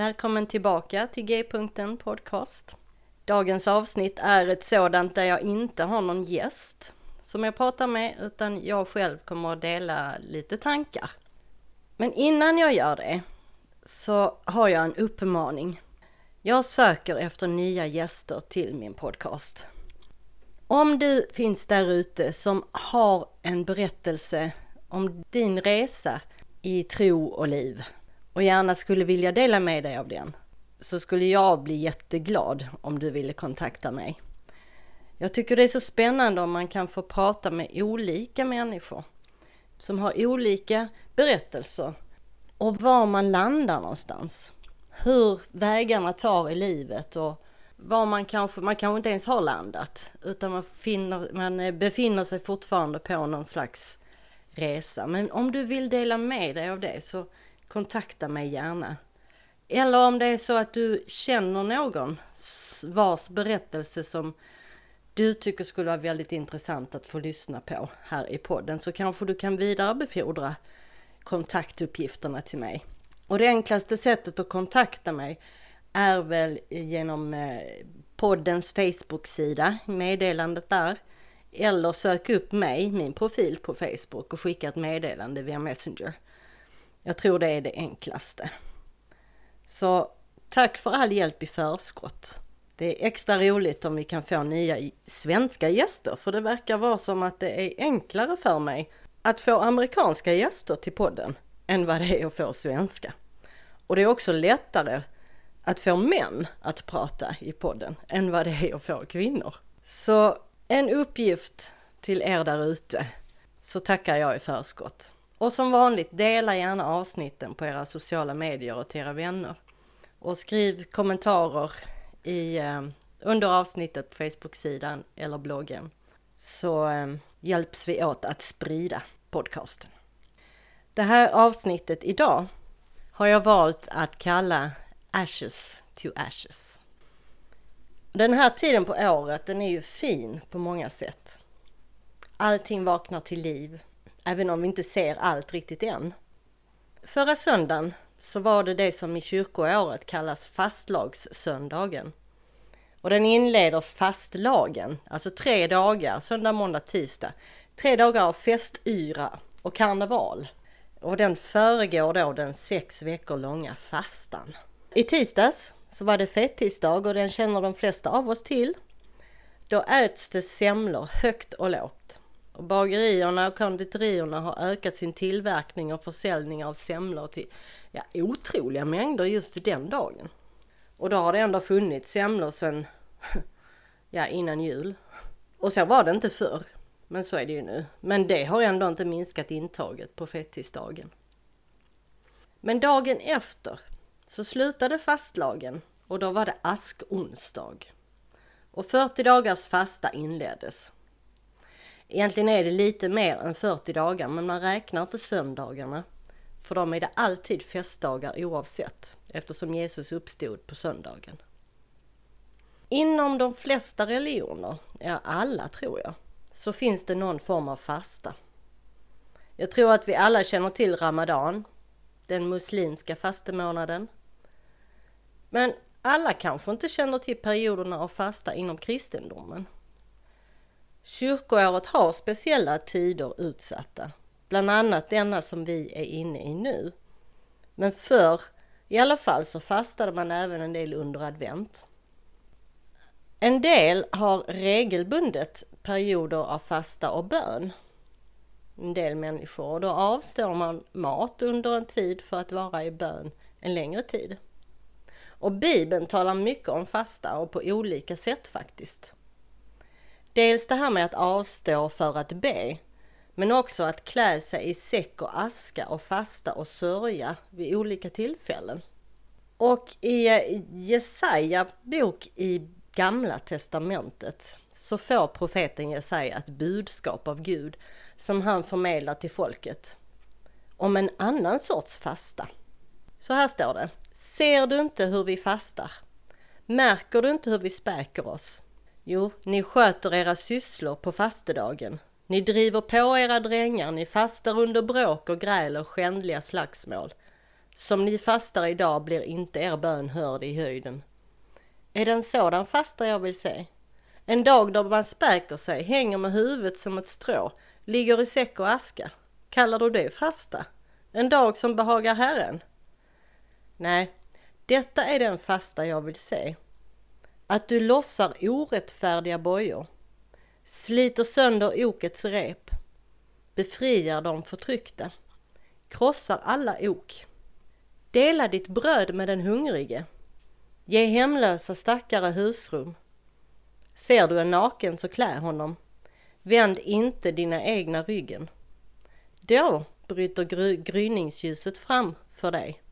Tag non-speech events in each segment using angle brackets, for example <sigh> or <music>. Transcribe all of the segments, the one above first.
Välkommen tillbaka till G-punkten podcast. Dagens avsnitt är ett sådant där jag inte har någon gäst som jag pratar med utan jag själv kommer att dela lite tankar. Men innan jag gör det så har jag en uppmaning. Jag söker efter nya gäster till min podcast. Om du finns där ute som har en berättelse om din resa i tro och liv och gärna skulle vilja dela med dig av den så skulle jag bli jätteglad om du ville kontakta mig. Jag tycker det är så spännande om man kan få prata med olika människor som har olika berättelser och var man landar någonstans. Hur vägarna tar i livet och var man kanske, man kanske inte ens har landat utan man, finner, man eh, befinner sig fortfarande på någon slags resa. Men om du vill dela med dig av det så kontakta mig gärna. Eller om det är så att du känner någon vars berättelse som du tycker skulle vara väldigt intressant att få lyssna på här i podden så kanske du kan vidarebefordra kontaktuppgifterna till mig. Och det enklaste sättet att kontakta mig är väl genom eh, poddens Facebook-sida, meddelandet där. Eller sök upp mig, min profil på Facebook och skicka ett meddelande via Messenger. Jag tror det är det enklaste. Så tack för all hjälp i förskott. Det är extra roligt om vi kan få nya svenska gäster för det verkar vara som att det är enklare för mig att få amerikanska gäster till podden än vad det är att få svenska. Och det är också lättare att få män att prata i podden än vad det är att få kvinnor. Så en uppgift till er där ute så tackar jag i förskott. Och som vanligt, dela gärna avsnitten på era sociala medier och till era vänner. Och skriv kommentarer i, eh, under avsnittet på Facebook-sidan eller bloggen. Så eh, hjälps vi åt att sprida podcasten. Det här avsnittet idag har jag valt att kalla Ashes to Ashes. Den här tiden på året den är ju fin på många sätt. Allting vaknar till liv även om vi inte ser allt riktigt än. Förra söndagen så var det det som i kyrkoåret kallas fastlagssöndagen. Och den inleder fastlagen, alltså tre dagar, söndag, måndag, tisdag. Tre dagar av festyra och karneval. Och den föregår då den sex veckor långa fastan. I tisdags så var det fettisdag och den känner de flesta av oss till. Då äts det semlor högt och lågt. Och bagerierna och konditorierna har ökat sin tillverkning och försäljning av semlor till ja, otroliga mängder just den dagen. Och då har det ändå funnits semlor sedan <laughs> ja, innan jul. Och så var det inte förr. Men så är det ju nu. Men det har ändå inte minskat intaget på fettisdagen. Men dagen efter så slutade fastlagen och då var det askonsdag. Och 40 dagars fasta inleddes. Egentligen är det lite mer än 40 dagar men man räknar inte söndagarna. För dem är det alltid festdagar oavsett eftersom Jesus uppstod på söndagen. Inom de flesta religioner, ja alla tror jag, så finns det någon form av fasta. Jag tror att vi alla känner till Ramadan, den muslimska fastemånaden. Men alla kanske inte känner till perioderna av fasta inom kristendomen. Kyrkoåret har speciella tider utsatta bland annat denna som vi är inne i nu. Men förr i alla fall så fastade man även en del under advent. En del har regelbundet perioder av fasta och bön. En del människor och då avstår man mat under en tid för att vara i bön en längre tid. Och Bibeln talar mycket om fasta och på olika sätt faktiskt. Dels det här med att avstå för att be, men också att klä sig i säck och aska och fasta och sörja vid olika tillfällen. Och eh, i Jesaja bok i Gamla testamentet så får profeten Jesaja ett budskap av Gud som han förmedlar till folket om en annan sorts fasta. Så här står det. Ser du inte hur vi fastar? Märker du inte hur vi späker oss? Jo, ni sköter era sysslor på fastedagen. Ni driver på era drängar, ni fastar under bråk och gräl och skändliga slagsmål. Som ni fastar idag blir inte er bön hörd i höjden. Är det en sådan fasta jag vill se? En dag då man späker sig, hänger med huvudet som ett strå, ligger i säck och aska. Kallar du det fasta? En dag som behagar Herren? Nej, detta är den fasta jag vill se. Att du lossar orättfärdiga bojor, sliter sönder okets rep, befriar de förtryckta, krossar alla ok. Dela ditt bröd med den hungrige. Ge hemlösa stackare husrum. Ser du en naken så klä honom. Vänd inte dina egna ryggen. Då bryter gry gryningsljuset fram för dig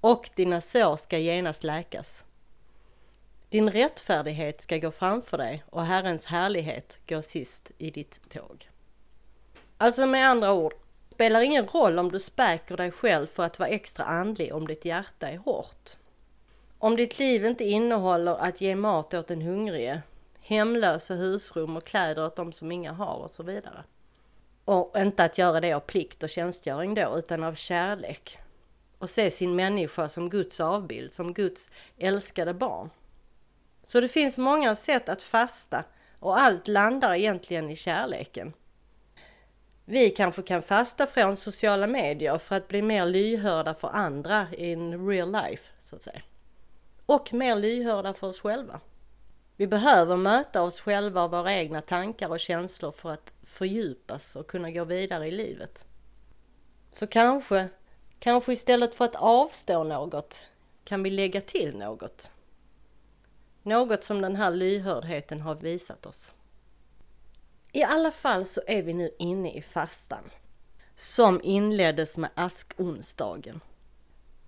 och dina sår ska genast läkas. Din rättfärdighet ska gå framför dig och Herrens härlighet gå sist i ditt tåg. Alltså med andra ord, spelar ingen roll om du späker dig själv för att vara extra andlig om ditt hjärta är hårt. Om ditt liv inte innehåller att ge mat åt den hungrige, hemlösa husrum och kläder åt de som inga har och så vidare. Och inte att göra det av plikt och tjänstgöring då, utan av kärlek. Och se sin människa som Guds avbild, som Guds älskade barn. Så det finns många sätt att fasta och allt landar egentligen i kärleken. Vi kanske kan fasta från sociala medier för att bli mer lyhörda för andra in real life, så att säga. Och mer lyhörda för oss själva. Vi behöver möta oss själva och våra egna tankar och känslor för att fördjupas och kunna gå vidare i livet. Så kanske, kanske istället för att avstå något kan vi lägga till något. Något som den här lyhördheten har visat oss. I alla fall så är vi nu inne i fastan som inleddes med askonsdagen.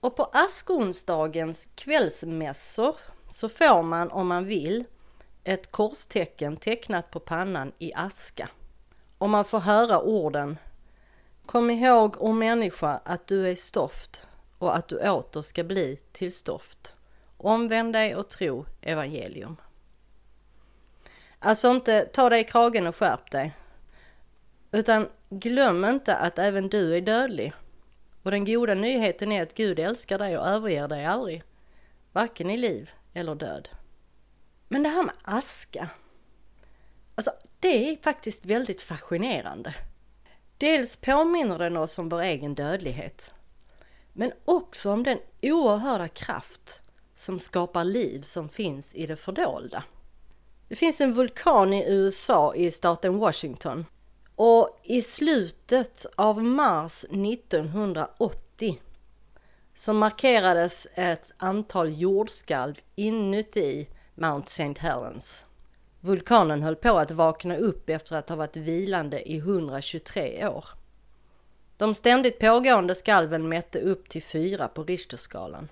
Och på askonsdagens kvällsmässor så får man om man vill ett korstecken tecknat på pannan i aska. Och man får höra orden Kom ihåg, o människa, att du är stoft och att du åter ska bli till stoft. Omvänd dig och tro evangelium. Alltså inte ta dig i kragen och skärp dig. Utan glöm inte att även du är dödlig. Och den goda nyheten är att Gud älskar dig och överger dig aldrig. Varken i liv eller död. Men det här med aska. Alltså det är faktiskt väldigt fascinerande. Dels påminner den oss om vår egen dödlighet. Men också om den oerhörda kraft som skapar liv som finns i det fördolda. Det finns en vulkan i USA i staten Washington och i slutet av mars 1980 så markerades ett antal jordskalv inuti Mount St. Helens. Vulkanen höll på att vakna upp efter att ha varit vilande i 123 år. De ständigt pågående skalven mätte upp till fyra på Richterskalan.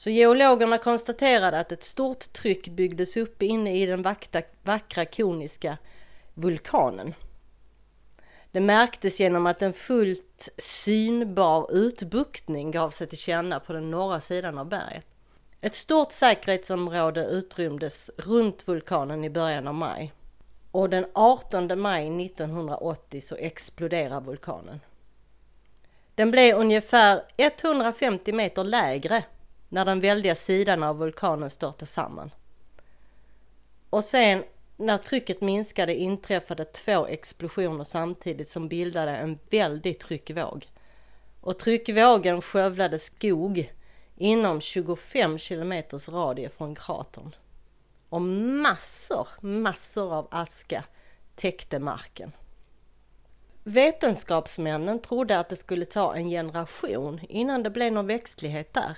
Så geologerna konstaterade att ett stort tryck byggdes upp inne i den vackra, vackra koniska vulkanen. Det märktes genom att en fullt synbar utbuktning gav sig till känna på den norra sidan av berget. Ett stort säkerhetsområde utrymdes runt vulkanen i början av maj. Och den 18 maj 1980 så exploderar vulkanen. Den blev ungefär 150 meter lägre när den väldiga sidan av vulkanen störtade samman. Och sen när trycket minskade inträffade två explosioner samtidigt som bildade en väldig tryckvåg. Och tryckvågen skövlade skog inom 25 kilometers radie från kratern. Och massor, massor av aska täckte marken. Vetenskapsmännen trodde att det skulle ta en generation innan det blev någon växtlighet där.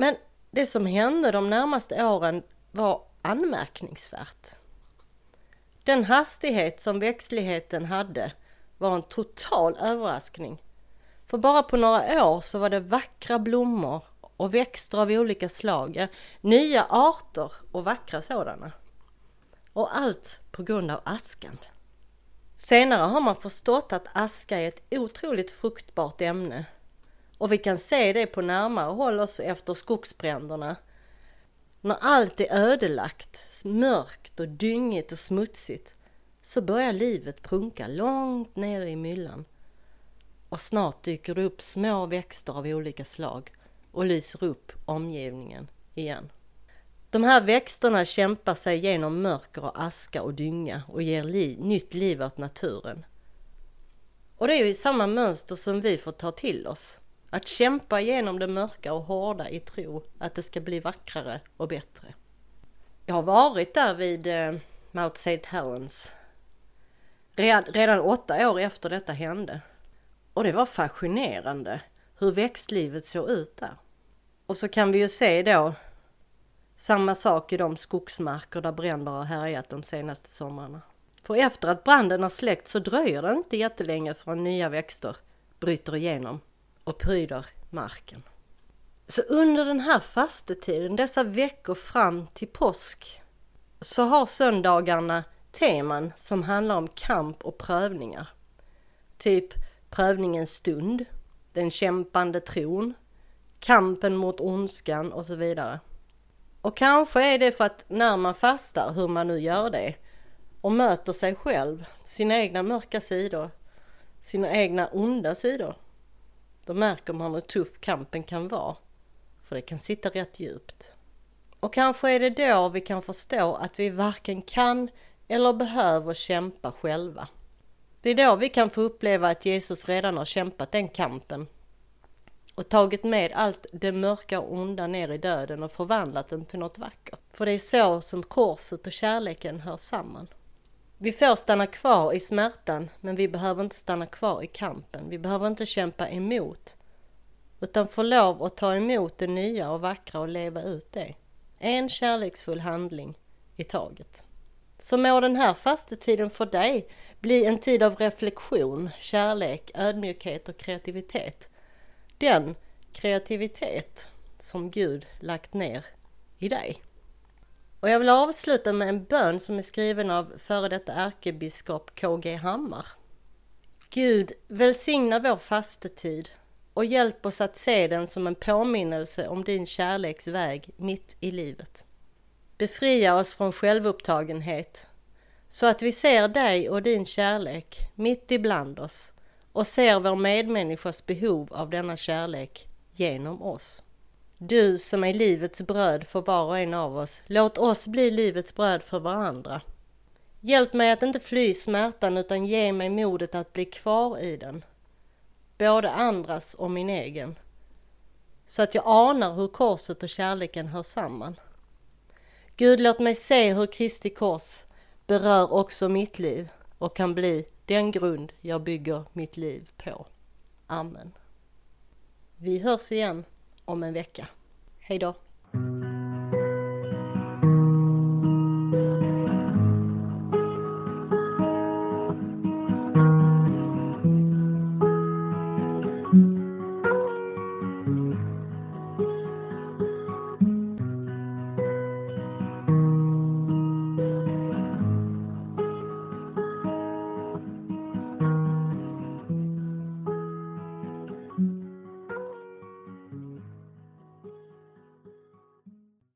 Men det som hände de närmaste åren var anmärkningsvärt. Den hastighet som växtligheten hade var en total överraskning. För bara på några år så var det vackra blommor och växter av olika slag, nya arter och vackra sådana. Och allt på grund av askan. Senare har man förstått att aska är ett otroligt fruktbart ämne. Och vi kan se det på närmare håll också efter skogsbränderna. När allt är ödelagt, mörkt och dyngigt och smutsigt så börjar livet prunka långt ner i myllan. Och snart dyker det upp små växter av olika slag och lyser upp omgivningen igen. De här växterna kämpar sig genom mörker och aska och dynga och ger li nytt liv åt naturen. Och det är ju samma mönster som vi får ta till oss. Att kämpa genom det mörka och hårda i tro att det ska bli vackrare och bättre. Jag har varit där vid eh, Mount St. Helens redan åtta år efter detta hände. Och det var fascinerande hur växtlivet såg ut där. Och så kan vi ju se då samma sak i de skogsmarker där bränder har härjat de senaste somrarna. För efter att branden har släckt så dröjer det inte jättelänge förrän nya växter bryter igenom och pryder marken. Så under den här fastetiden, dessa veckor fram till påsk, så har söndagarna teman som handlar om kamp och prövningar. Typ prövningens stund, den kämpande tron, kampen mot ondskan och så vidare. Och kanske är det för att när man fastar, hur man nu gör det, och möter sig själv, sina egna mörka sidor, sina egna onda sidor, då märker man hur tuff kampen kan vara. För det kan sitta rätt djupt. Och kanske är det då vi kan förstå att vi varken kan eller behöver kämpa själva. Det är då vi kan få uppleva att Jesus redan har kämpat den kampen och tagit med allt det mörka och onda ner i döden och förvandlat den till något vackert. För det är så som korset och kärleken hör samman. Vi får stanna kvar i smärtan, men vi behöver inte stanna kvar i kampen. Vi behöver inte kämpa emot, utan få lov att ta emot det nya och vackra och leva ut det. En kärleksfull handling i taget. Så må den här fastetiden för dig bli en tid av reflektion, kärlek, ödmjukhet och kreativitet den kreativitet som Gud lagt ner i dig. Och jag vill avsluta med en bön som är skriven av före detta ärkebiskop KG Hammar. Gud välsigna vår fastetid och hjälp oss att se den som en påminnelse om din kärleksväg mitt i livet. Befria oss från självupptagenhet så att vi ser dig och din kärlek mitt ibland oss och ser vår medmänniskas behov av denna kärlek genom oss. Du som är livets bröd för var och en av oss, låt oss bli livets bröd för varandra. Hjälp mig att inte fly smärtan utan ge mig modet att bli kvar i den. Både andras och min egen. Så att jag anar hur korset och kärleken hör samman. Gud, låt mig se hur Kristi kors berör också mitt liv och kan bli den grund jag bygger mitt liv på. Amen. Vi hörs igen om en vecka. Hejdå!